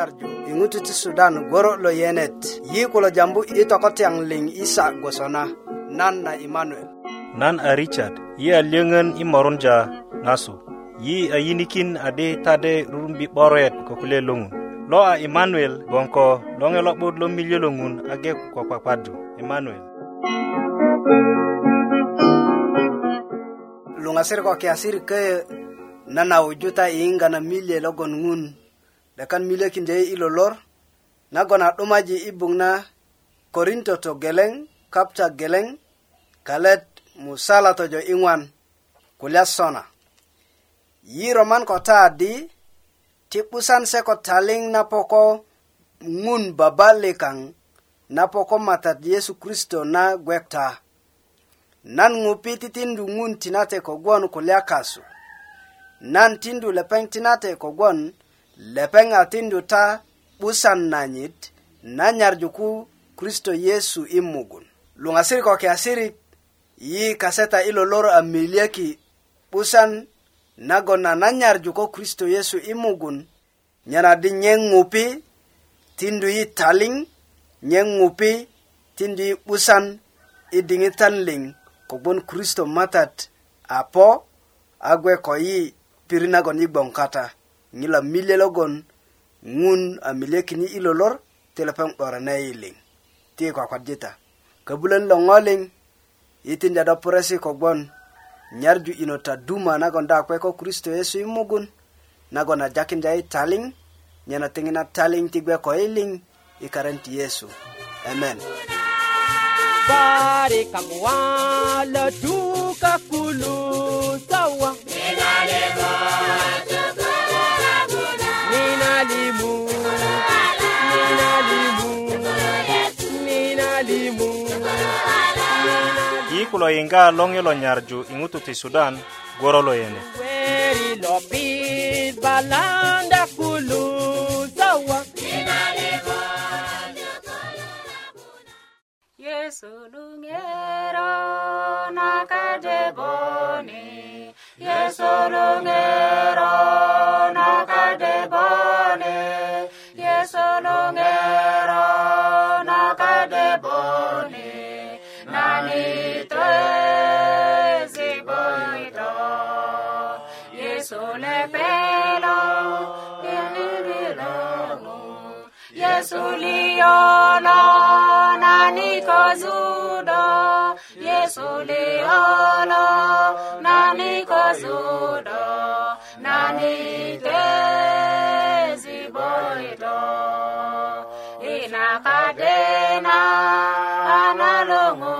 nyarju iŋutu ti sudan goro lo yenet yi kulo jambu i tokotyaŋ liŋ isa gwosona nan na imanuel nan a richard yi a lyöŋön i morunja ŋasu yi a yinikin adi tade rurumbi 'boret ko kule loŋun lo a imanuel gboŋ ko loŋe lo'but lo miliö lo ŋun age ko kpakpadu imanuel luŋasir ko kiyasir köyö nana wujuta iyiŋga na milye logon ŋun lekan miliki nde ilo lor nagon adumaji ibung na korinto to geleng kapta geleng kalet musala tojo ingwan kulya sona yi roman ko ta di ti pusan se ko taling na poko ngun babale kang na poko matat yesu kristo na gwekta nan ngupi titindu ngun tinate ko gwon kulya kasu nan tindu lepeng tinate ko gwon lepeŋ a tinduta 'busan nanyit nanyarjuku kristo yesu i mugun luŋasiri ko kiasirik yi kaseta i lolor a miliyaki 'busan nagon a nanyarju ko kristo yesu i mugun nyena di nye ŋupi tindu yi taliŋ nye ŋupi tindu yi 'busan i diŋitan liŋ kogbon kristo matat a po a gwe ko yi pirit nagon i gboŋ kata ŋila mile logon ŋun a milekini i lolor ti lepeŋ 'barana i liŋ ti i kwakwarjita kobulön lo ŋo liŋ i tinda do puresi kogbon nyarju ino ta duma nagon da kwe ko kristo yesu i mugun nagon a jakinda i taliŋ nyena tiŋina taliŋ ti gbe ko i liŋ i karan ti yesu amen Bari kamwa la duka kulu sawa. Mila lego atu kulo yiŋga long yolo nyarju i ti sudan gworo lo yene Yesu lungero boni Yesu lungero nakadeboni Yesule pelo, lililano. Yesuli yolo, nani kozudo. Yesuli yolo, nani kozudo. Nani tezi boido. Inakadena, analongo.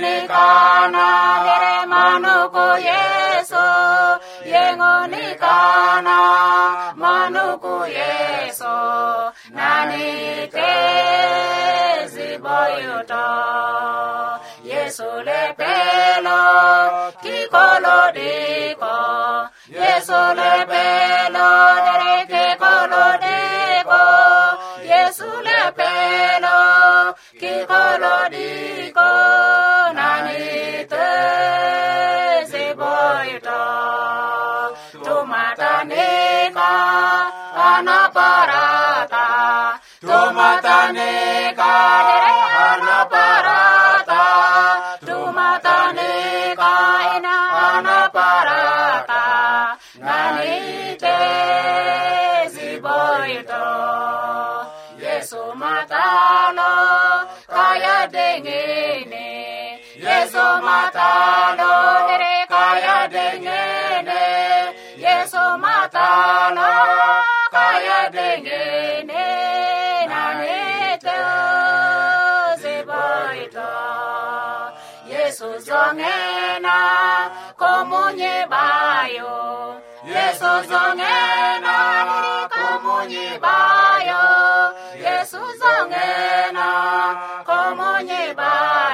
Yegonicana del manuco yeso, Yegonicana manuco yeso, Nani tezi boyuto, Yesu le pelo, kikolo diko, Yesu le pelo, dere kikolo diko, Yesu le pelo, hana parata, tu mata neka. Hana parata, tu mata neka. Hana parata, nanite ziboito. Yesu matalo, kaya dengene. Yesu matalo, kaya dengene. Yesu matalo. काया देंगे na नाने तो ziboi to Yesu zongena komunye bayo Yesu zongena komunye bayo Yesu zongena komunye bayo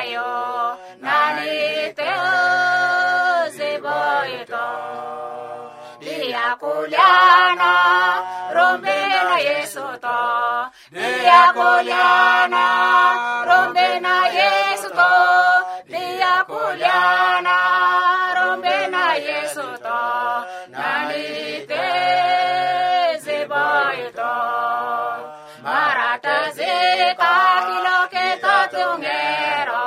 kulyana rombena yesu to dia kulyana rombena yesu to dia kulyana rombena yesu to nanite zebaito marata zeta kilo ke tatungero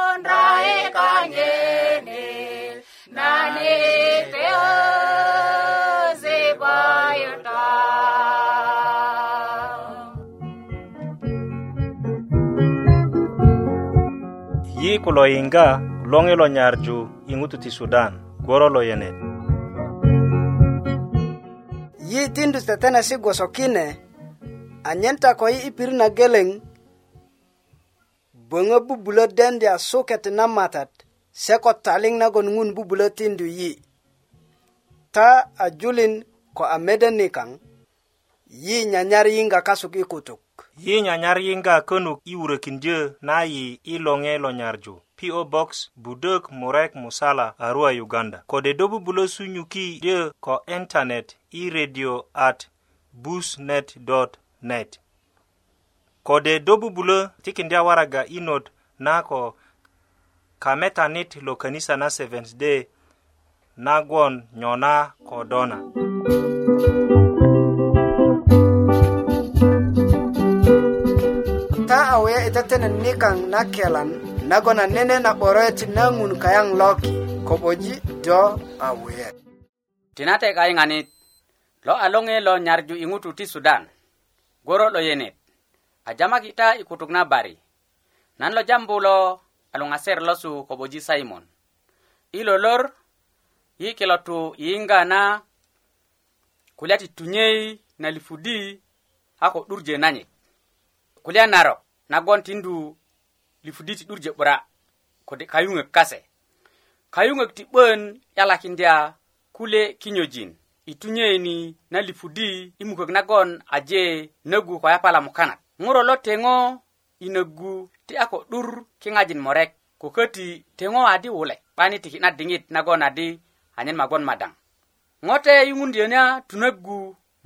yi kulo yinga longilo nyarju ingutu ti sudan goro lo yenet yi tindu tetenesi gwosokine anyen ta ko yi i pirit na geleŋ böŋö bubulö dendya suket na matat se ko taliŋ nagon ŋun bubulö tindu yi ta a julin ko a mede nikaŋ yi nyanyar yiŋga kasuk i kutuk yi nyanyar yinga könuk i wurökindyö na yi i loŋe lo nyarju PO Box Budök Murek Musala Arua Uganda kode do bubulö sunyuki dyö ko internet i radio at busnet.net kode do bubulö tikindya waraga i not na ko kametanit lo kanisa na Seventh Day nagwon nyona ko dona kitatenen nikan nakelan nagona nene na boroet nangun kayang loki koboji do awe tinate kayngani lo alonge lo nyarju ingutu ti sudan goro lo yenet ajama kita ikutuk na bari nan lo jambu lo alungaser losu koboji simon ilo lor yi kilotu yinga na kulyati tunyei na lifudi ako durje nanyi kulya narok nagon tindu lifudi ti 'durje 'bura kode kayuŋök kase kayuŋök ti 'bön yalakindya kule kinyojin i tunyeini na lifudi i mukök nagon aje nögu ko yapala mukanat ŋuro lo teŋo i nögu ti a ko 'dur kiŋajin morek ko köti teŋo adi wule 'bani tiki'na diŋit nagon adi anyen magon madaŋ ŋote yuŋundyönya tunöggu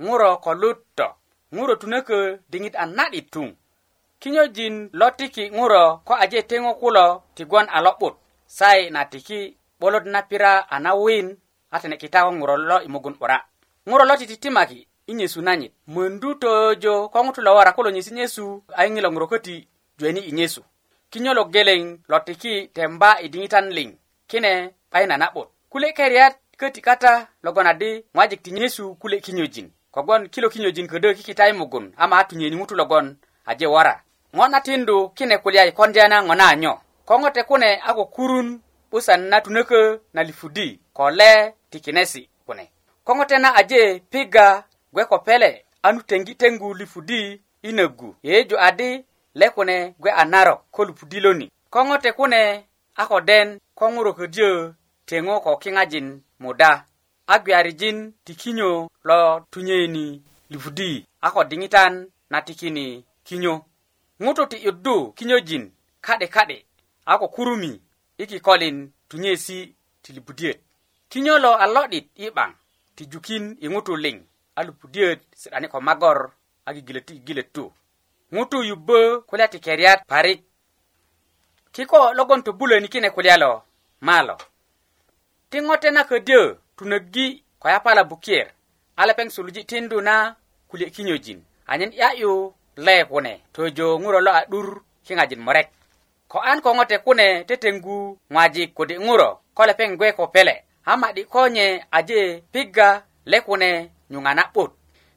ŋuro ko lut to ŋuro tunökö diŋit a na'dit tuŋ kinyojin lo tiki ŋuro ko aje teŋo kulo tigon a lo'but sai na tiki 'bolot na pira a nawin a tene kita ko ŋuro lo i mugun 'bura ŋuro lo tititimaki i nyesu nanyit mondu tojo ko ŋutu lo wora kulo nyesi nyesu a ŋilo ŋuro köti jweni i nyesu kinyolo geleŋ lo tiki temba i diŋitan liŋ kine 'bayin a na'but kule keriyat köti kata logon adi ŋwajik ti nyesu kule kinyojin kogwon kilo kinyojin ködö kikita i mugun ama a tunyeni ŋutu logon aje wora ŋo na tindu kine kulya i kondya na ŋo na nyo ko ŋote kune a ko kurun 'busan na tunökö na lifudi ko le tikinesi kune ko ŋote na aje piga gwe ko pele anu teŋgi teŋgu lifudi i nögu yeyeju adi le kune gwe a narok ko lupudi loni ko ŋote kune a ko den ko ŋurököjö teŋo ko kiŋajin muda a gwiyarijin tikinyo lo tunyöini lifudi a ko diŋitan na tikini kinyo ŋutu ti 'yuddu kinyöjin ka'de ka'de a ko kurumi i kikolin tunyesi ti lupudiyöt kinyölo a lo'dit i 'baŋ ti jukin i ŋutu liŋ a lupudiyöt si'dani ko magor a gigilet ti gigilet tu ŋutu yubbö kulya ti keriyat parik kiko logon tobulöni kine kulya lo malo ti ŋote na ködyö tunöggi ko yapala bukiyer a lepeŋ suluji tindu na kulye kinyöjin anyen 'ya'yu le kune tojo ŋuro lo a 'dur kiŋajin murek ko an ko ŋote kune tetengu ŋwajik kode ŋuro ko lepeŋ gwe ko pele ama'di konye aje pigga le kune nyuŋa na'but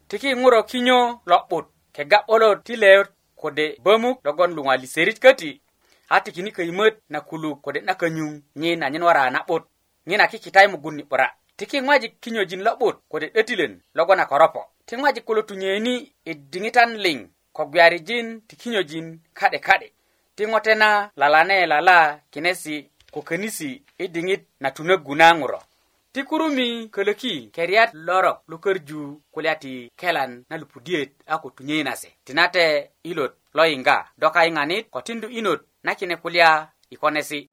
tiki ŋuro kinyo lo'but kega 'bolot ti leyot kode bömuk logon luŋaliserit köti a tikini köyimöt na kuluk kode 'dakönyuŋ nyin anyen wara na'but ŋina kikitai mugun ni 'bura tiki ŋwajik kinyojin lo'but kode 'dötilön e logon a koropo ti ŋwajik kulo tunyeni i diŋitan liŋ ko gwiyarijin ti kinyojin ka'de ka'de ti ŋote na lalane lala kinesi ko könisi i diŋit na tunöggu na ŋuro ti kurumi kölöki keriyat lorok lukörju kulya ti kelan na lupudiyet a ko tunyöyinase tinate ilot lo yiŋga do kayiŋanit ko tindu inot na kine kulya ikonesi'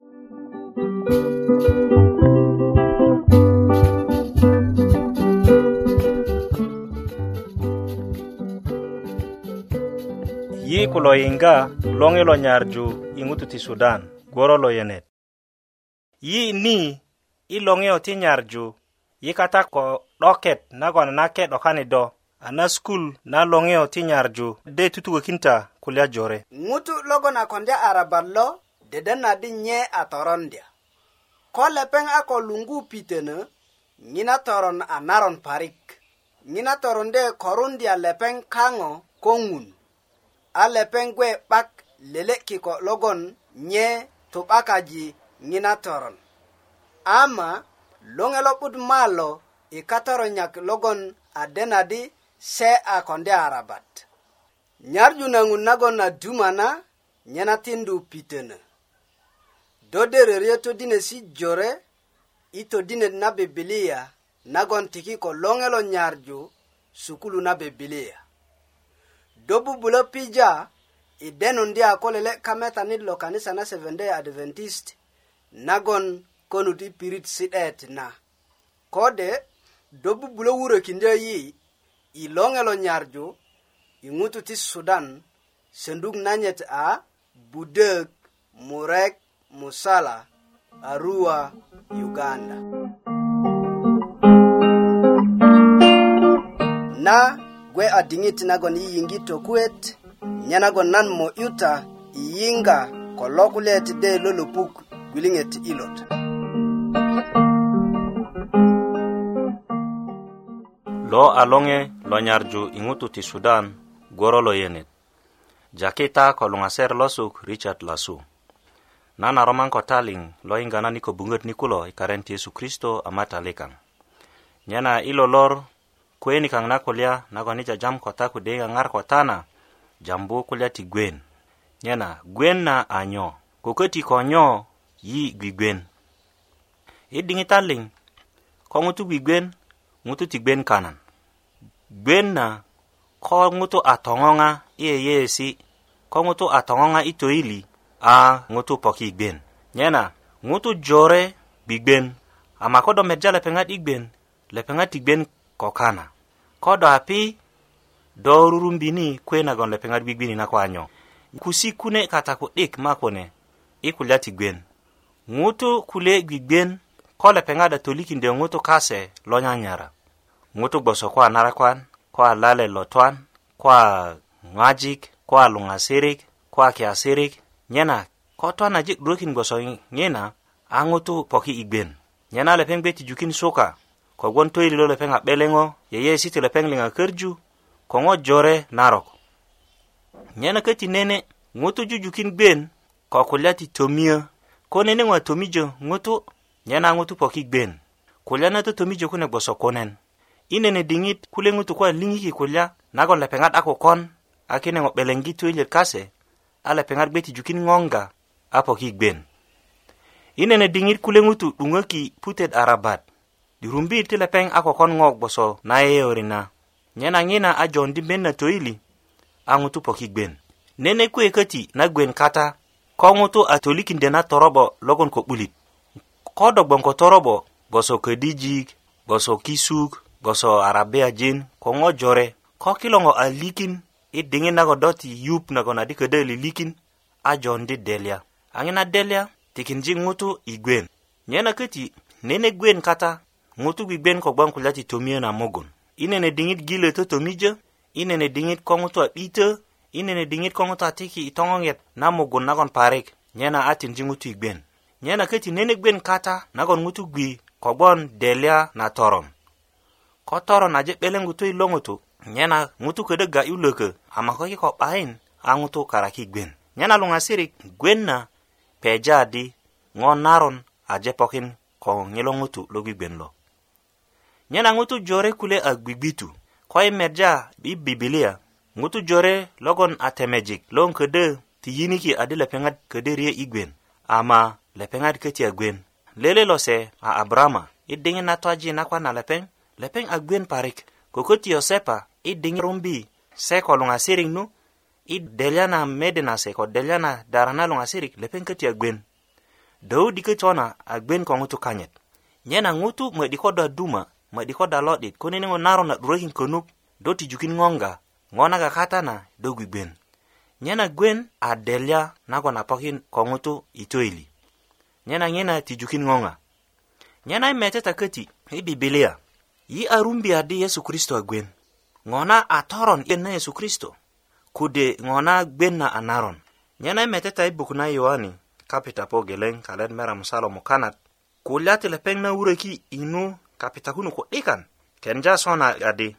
ku lo yiŋga loŋi lo nyarju i ŋutu ti sudan gworo lo yenet yi ni i loŋi ti nyarju yi kata ko 'doket nagon nake 'dokani do a na skul na loŋi ti nyarju de tutukökinta kulya jore ŋutu logon a kondya arabat lo deden na di nye a torondya ko lepeŋ a ko luŋgu pitenö ŋina toron a naron parik ŋina toronde korundya lepeŋ kaŋo ko ŋun a lepeŋ gbe 'bak lele'kiko logon nye to'bakaji ŋina toron ama luŋe lo'but malo i katoronyak logon a denadi se a konde arabat nyarju na ŋun nagon a dumana nye na tindu pitönö do dereryö todinesi jore i todinet na bibilia nagon tiki ko luŋe lo nyarju sukulu na bibilia dobubulo pija i denun di a ko lele' kametanit lo kanisa na seventday adventist nagon konut i pirit si'det na kode do bubulo wurökindyö yi i loŋe lo nyarju i ŋutu ti sudan senduk nanyet a budök murek musala arua uganda na gwe a diŋit nagon i yiŋgi tokuet nye nagon nan mo'yuta i yiŋga ko lo kulye ti de lolopuk gwiliŋet ilot lo a loŋe lo nyarju i ŋutu ti sudan gworo lo yenet jakita ko luŋaser losuk richard lasu nan a roman ko taliŋ lo yiŋga nan i kobuŋöt ni kulo i e karen ti yesu kristo a matalikaŋ nyena ilo lor kweni kaŋ na kulya nagon yi jajam ko ta kode yi kaŋar ko ta na jambu kulya ti gwen nyena gwen na a nyo ko köti ko nyo yi gwigwen yi diŋitan liŋ ko ŋutu gwigwen ŋutu ti gwen kanan gwen na ko ŋutu a toŋoŋa i yeyeesi ko ŋutu a toŋoŋa i toyili a ŋutu poki i gwen nyena ŋutu jore gwigwen ama ko do medja lepeŋat i gwen lepeŋat ti gwen ko kana ko do api do rurumbini kwe nagon lepe ŋar gbigbini na kwanyo kusi kune kata ku'dik ma kune i kulya ti gwen ŋutu kule gbigben ko lepe ŋada tolikindyo ŋutu kase lo nyanyara ŋutu gboso ko a narakwan ko a lale lo twan ko a ŋwajik ko a luŋasirik ko a kiasirik nyena ko twan aji 'durökin gboso ŋina a ŋutu poki i gwen nyena lepeŋ gbe tijukin suka kogwon toyili lo lepeŋ a 'beleŋo yeyeesi ti lepeŋ liŋ a körju ko ŋo jore narok nyena köti nene ŋutu jujukin gben ko kulya ti tomiyö ko neneŋo a tomijö ŋutu nyena ŋutu poki gben kulya na totomijö kune gboso kunen i nene diŋit kule ŋutu ko a liŋiki kulya nagon lepeŋat a kukon a kine ŋo 'belengi toyiliyet kase a lepeŋat gbe ti jukin ŋonga a poki gben i nene diŋit kule ŋutu 'duŋöki putet arabat dirumbi ti lepeŋ a kokon ŋo gboso na yeyori na nye na ŋina a jon di ben na toyili a ŋutu poki gben nene kuwe köti na gwen kata ko ŋutu a tolikinde na torobo logon ko 'bulit ko do gboŋ ko torobo gboso ködijik gboso kisuk gboso arabiajin ko ŋo jore ko kilo ŋo a likin i diŋit nago do ti yup nago na di ködö lilikin a jon di delya a ŋina delya tikinji ŋutu i gwen nye na köti nene gwen kata ŋutu gbigben ko gboŋ kulya ti tomiyö na mugun i nene diŋit gilö totomijö i nene diŋit ko ŋutu a 'ditö i nene diŋit ko ŋutu a tiki i toŋoŋet na mugun nagon parik nyena a tindi ŋutu i gben nyena köti nene gben kata nagon ŋutu gwi kogbon delia na toron ko toron aje 'beleŋgu tu i lo ŋutu nyena ŋutu ködö ga'yu lökö a mako kiko 'bayin a ŋutu karaki gben nyena luŋasirik gwen na peja di ŋo naron aje pokin ko ŋilo ŋutu lo gwigben lo nyena ngutu jore kule a gbigbitu ko i e merja i bibilia ŋutu jore logon a temejik loŋ ködö ti yiniki adi lepeŋat ködö riye i gwen ama lepeŋat köti a gwen lele lose a abrama i diŋit na twaji nakwan na lepeng, lepeŋ a parik kökö ti yosepa i diŋit rumbi se ko luŋasirik nu i delya na mede na se ko delya na dara na luŋasirik lepeŋ köti a gwen döudi köti na a gwen ko ŋutu kanyit nyena ŋutu mödi ko duma ma 'dikoda a lo'dit kune ŋo naro na 'durökin könuk do tijukin ŋoŋga ŋo naga kata na do gwigwen nyena gwen a delya nagon a pokin ko ŋutu i toyili nyena ŋina tijukin ŋoŋa nyena i meteta köti i bibilia yi arumbia di yesu kristo a gwen ŋo na a toron yen na yesu kristo kude ŋo na gwen na a naron nyena i meteta i buk na i yohani kapita po geleŋ kalet mera musalo mukanat kulya ti lepeŋ na wuröki inu kapitakunu ku'dikan e kenja sona adi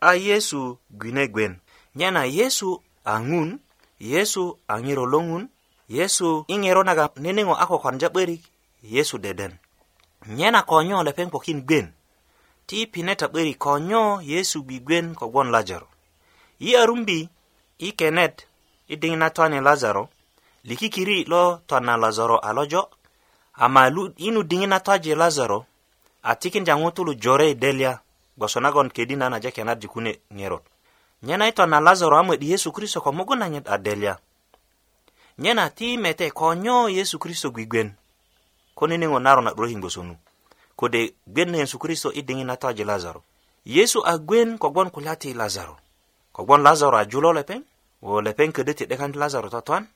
a yesu gwine gwen nyena yesu a ŋun yesu a ŋiro lo ŋun yesu i ŋero naga neneŋo a kokonja 'börik yesu deden nyena ko nyo lepeŋ pokin gwen ti pineta 'börik ko nyo yesu bi gwen kogwon lazaro yi arumbi i kenet i diŋit na twani lazaro likikiri lo twan na lazaro a lojo ama lu, inu diŋit na twaji lazaro a tikin jaŋu tulu jore i delya gboso nagon kedi nan aje kenarji kune ŋerot nyena ito na lazaro a mwedi yesu kristo ko mugun nanyit a delya nyena ti mete ko nyo yesu kristo gwigwen koniniŋo naro na 'durökin gboso nu kode gwen na yesu kristo i diŋit na toji lazaro yesu a gwen kogwon kulya ti lazaro kogwon lazaro a julo lepeŋ wo lepeŋ ködö ti 'dekan ti lazaro totwan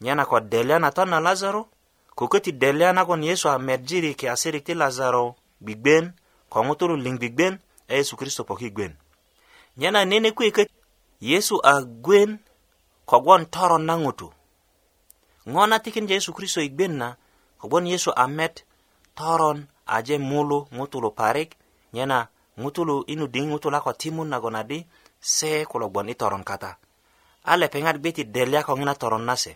nyena ko delya na ton na lazaro ko köti delya nagon yesu a medjiri kiasirik ti lazaro gbigben ko ŋutulu liŋ gbigben a e yesu kristo poki gwen nyena nene kuwe kök yesu a gwen kogwon toron na ŋutu ŋo na tikinda yesu kristo i gben na kogwon yesu a met toron aje mulu ŋutulu parik nyena ŋutulu inu diŋi ŋutulu a ko timun nagon adi se kulo gwon i toron kata a lepeŋat gbeti delya ko ŋina toron na se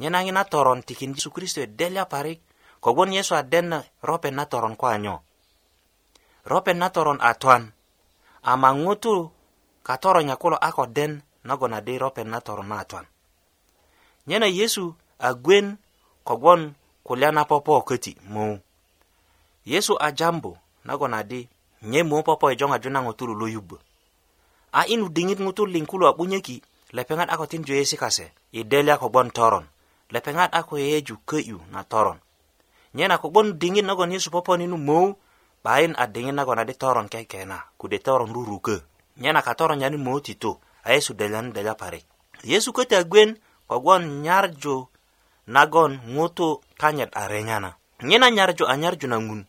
nyena ŋina toron tikin yesu kristo i delya parik kogwon yesu a den na ropet na toron ko a nyo ropen na toron a twan ama ŋutu katoro nyakulo a ko den nagon adi ropen na toron na twan nyena yesu a gwen kogwon kulya na popo köti mo yesu a jambu nagon adi nye mo popo i e joŋaju na ŋutu lo yubbö a inu diŋit ŋutu liŋ kulo a 'bunyöki lepeŋat a ko tinju yesi kase i delya kogwon toron lepeŋat a ko yeyeju kö'yu na toron nyena kogwon diŋit nagon yesu poponinu mou bain a diŋit nagon adi toron kekena kude toron ruruke nyena ka toron nyani motito a yesu delyan delya parik yesu köti a gwen kogwon nyarju nagon ŋutu kanyit a renyana nyena nyarju a nyarju na ŋun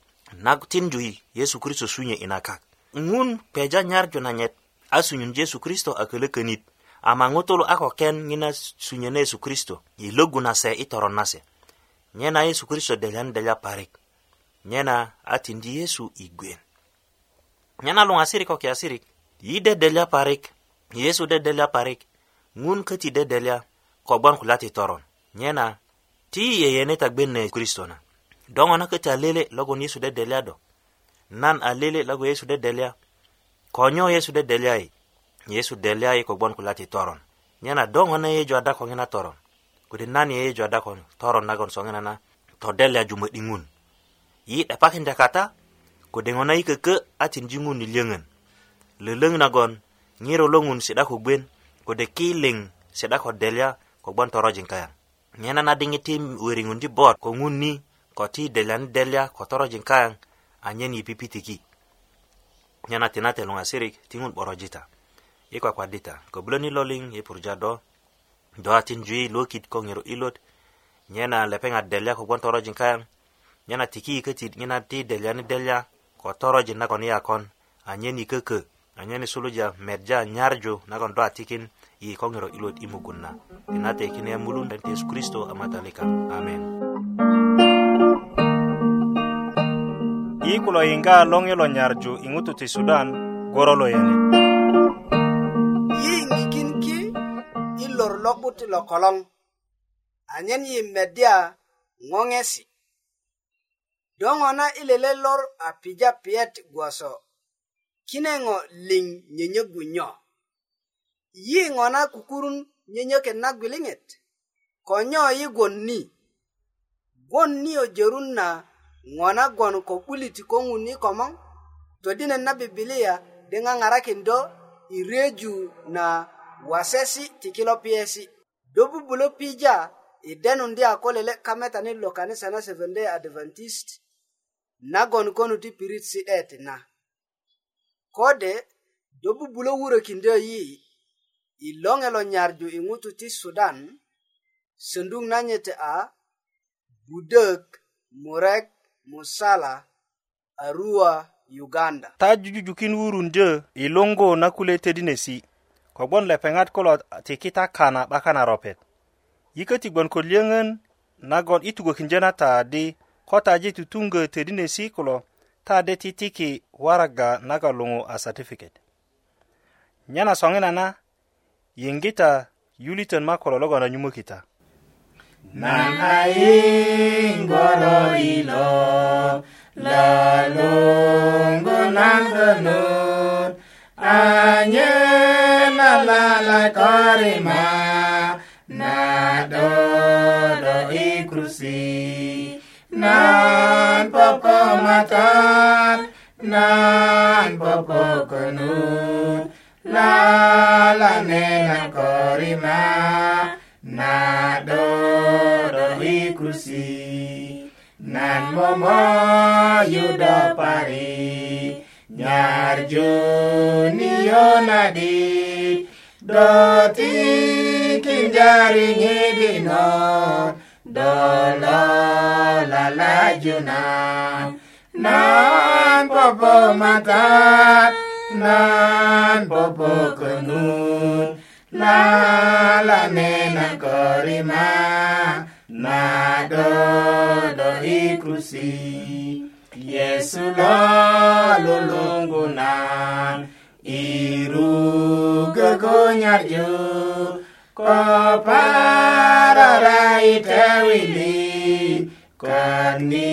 na tinju yi yesu kristo sunye ina kak ŋun peja nyarju na nyet a sunyun yesu kristo a kölökönit ama ŋutulu a koken ŋina sunyö na yesu kristo i logu na se i toron na se nyena yesu kristo delyan delya parik nyena a tindi yesu i gwen nyena luŋ asirik ko kiasirik yi dedelya parik yesu dedelya parik ŋun köti dedelya ko gbon kulya ti toron nyena ti yi yeyene ta gben ne kristo na doŋo na köti alele logon yesu dedelya do nan alele logo yesu dedelya ko nyo yesu dedelya yi yesu delya yi ko gbon kulya ti toron nyena doŋo na yeyeju adakoŋi na toron kode nan yeyeju adakon toron nagon soŋinana todelya jumö'diŋun yi ɗapakin da kata ko dengo na ike ke a cin jingun ni lengen le leng na gon nyiro longun si dako gwen ko de ki leng si dako delya ko gwan toro jing kaya nyena na dingi tim uri ngundi bot ko ngun ni ko ti delya ni delya ko toro jing kaya a nyen yi pipiti ki nyena tinate lunga sirik tingun boro jita ikwa kwa dita ko bloni loling yi purja do do a cin jui lo kit ko ngiro ilot nyena lepeng a delya ko gwan toro jing kaya nyana tiki kati nyana ti delya ni delya ko torojin ya yakon anyeni keke anyeni suluja merja nyarju kon do atikin yi ko ilot i mugun na mulun dan yesu kristo amatalika amen yi kulo inga longelo nyarjo, nyarju ti sudan gorolo lo yenet i lor lo kolong anyen yi media ngongesi do ŋo na i lele lor a pija piyet gwoso kine ŋo liŋ nyönyögu nyo yi ŋo na kukurun nyönyöket na gwiliŋet ko nyo yi gwon ni gwon niyo jörun na ŋo na gwon ko 'bulit ko ŋun i komoŋ todinet na bibilia de ŋaŋarakin do i reju na wasesi ti kilo piyesi do bubulö pija i denundi a ko lele kametani lo kanisa na seventh day adventist nagon konu ti pirit si'det na kode do bubulo wurökindö yi i loŋe lo nyarju i ŋutu ti sudan söndug nanyite a budök murek musala arua uganda ta jujujukin wurundö i luŋgu na kule tedinesi kogbon lepeŋat kulo tikita kana 'bakan na ropet yi köti gbon ko liyöŋön nagon i tugökindyö na ta di ko taji tutungö todinesi kulo ta de titiki waraga naga luŋu a satifiket nyena soŋina na yiŋgita yuliton ma kulo logon a nyumokita naŋ a yiŋgoro ilo lalungu naŋgönut anye na lala korima na dodo ikrusi nan popo matat nan popo konut la la ne na korima na do do ikusi nan momo yudo pari nyarjo nadi do ti kinjaringi dinor dolo lala juna nan popo mata nan popo konun lala nena korima na do do ikrusi yesu lo lulungunan iru gegonyar jun kopararaita wili kani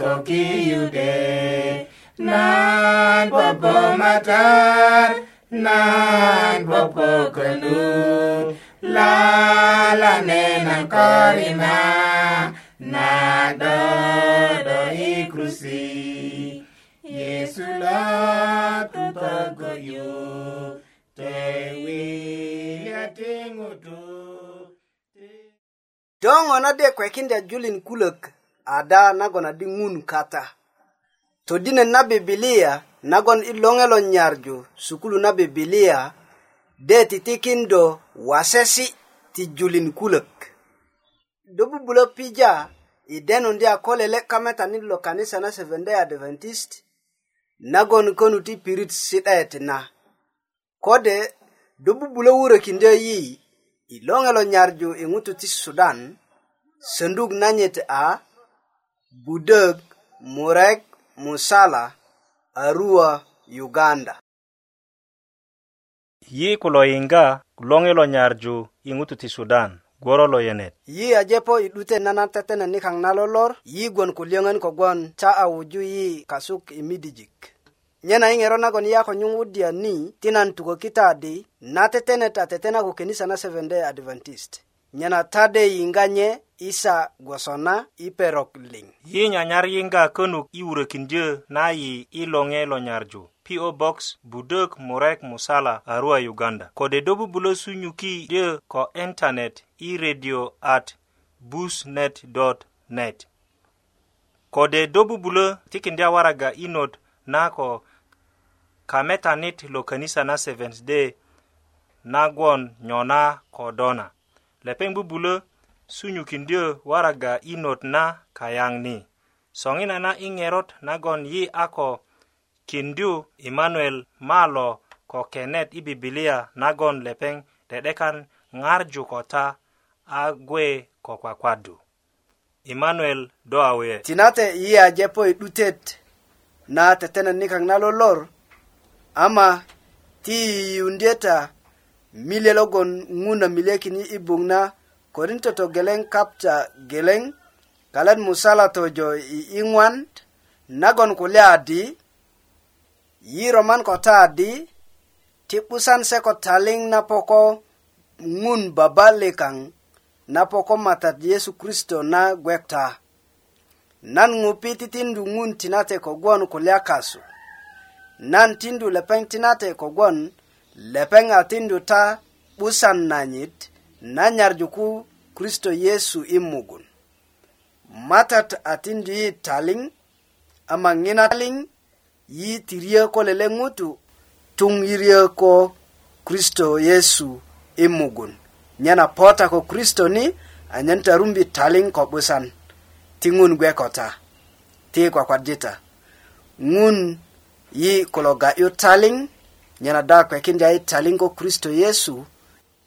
kokiyude nan bobo matan nan bobo kanu la la ne na na do do ikrusi yesu la tutagoyo te wili do ŋo na de kwekinda julin kulök ada nagon adi ŋun kata todinet na bibilia nagon i loŋe lo nyarju sukulu na bibilia de titikindo wasesi ti julin kulök do bubulö pija i denundi a ko lele kametani lo kanisa na seventday adventist nagon konu ti pirit si'daet na kode do bubulö wurökindö yi i loŋelo nyarju i ŋutu ti sudan sönduk nanyit a budök murek musala arua uganda yi kulo yiŋga loŋelo nyarju i ŋutu ti sudan gworo lo yenet yi ajepo i 'dute nanan tetene nikaŋ na lolor yi gwon kulyöŋön kogwon ta a wuju yi kasuk i midijik nyena ing'ero nago ni yako nyungudia ni tinan tugo kitadi na tetenet atetena go kenisa na Seventh Day Adventist nyena tade inganye isa gwasona iperok ling yi nyanyar yinga konuk iwurekinje na yi ilonge lo nyarjo PO Box Budok Murek Musala Arua Uganda kode dobu bulosu nyuki de ko internet i radio at busnet.net kode dobu bulo tikindia waraga inot nako ko kametanit lo kanisa na Seventh Day nagwon nyona kodona lepeŋ bubulö sunyukindyö waraga i not na kayaŋ ni soŋina na i ŋerot nagon yi a ko kindyu emanuel malo ko kenet i bibilia nagon lepeŋ de'dekan ŋarju ko ta a gwe ko kwakwadu emanuel do awe tinate yi aje po i 'dutet na tetenet nikaŋ na lolor ama ti yundieta mile logon nguna milekini ibung na korinto to geleng kapta geleng kalan musala tojo i ingwan nagon kulia di yi roman kota di ti pusan se ko taling na poko ngun babale kang na poko mata yesu kristo na gwekta nan ngupi titindu ngun tinate ko gwon kulia kasu nan tindu lepeŋ tinate kogwon lepeŋ a tindu ta 'busan nanyit nanyarju ku kristo yesu i mugun matat a tindu yi taliŋ ama ŋina taliŋ yi tiryö ko lele ŋutu tuŋ yiryö ko kristo yesu i mugun nyena pota ko kristo ni anyen tarumbi taliŋ ko 'busan tiŋun gwe ko ta ti kwakwarjita ŋun yi kulo ga'yu taliŋ nyena da kwekindya yi taliŋ ko kristo yesu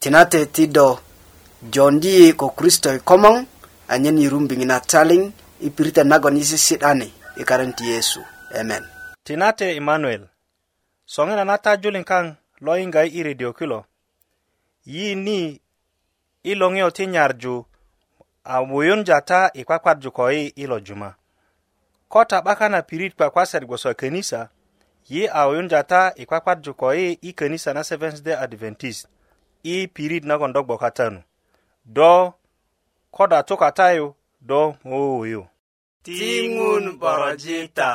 tinate ti do jondi yi ko kristo yi komoŋ anyen yirumbiŋi na taliŋ i piritön nagon yi sisi'dani i karen ti yesu emen tinate emanuel soŋina na tajuliŋ kaŋ lo yiŋga yi i redio kilo yi ni i loŋiyo ti nyarju a wuyunja ta i kwakwarju ko yi i lo juma ko ta 'bakan na pirit kwakwasat gboso kenisa ye awoyun jata i e kwakwadju ko yi e, i e kanisa na seventh day adventist i pirit nagon do gbokata nu do koda tukatayu do mowoyo tiŋun borojita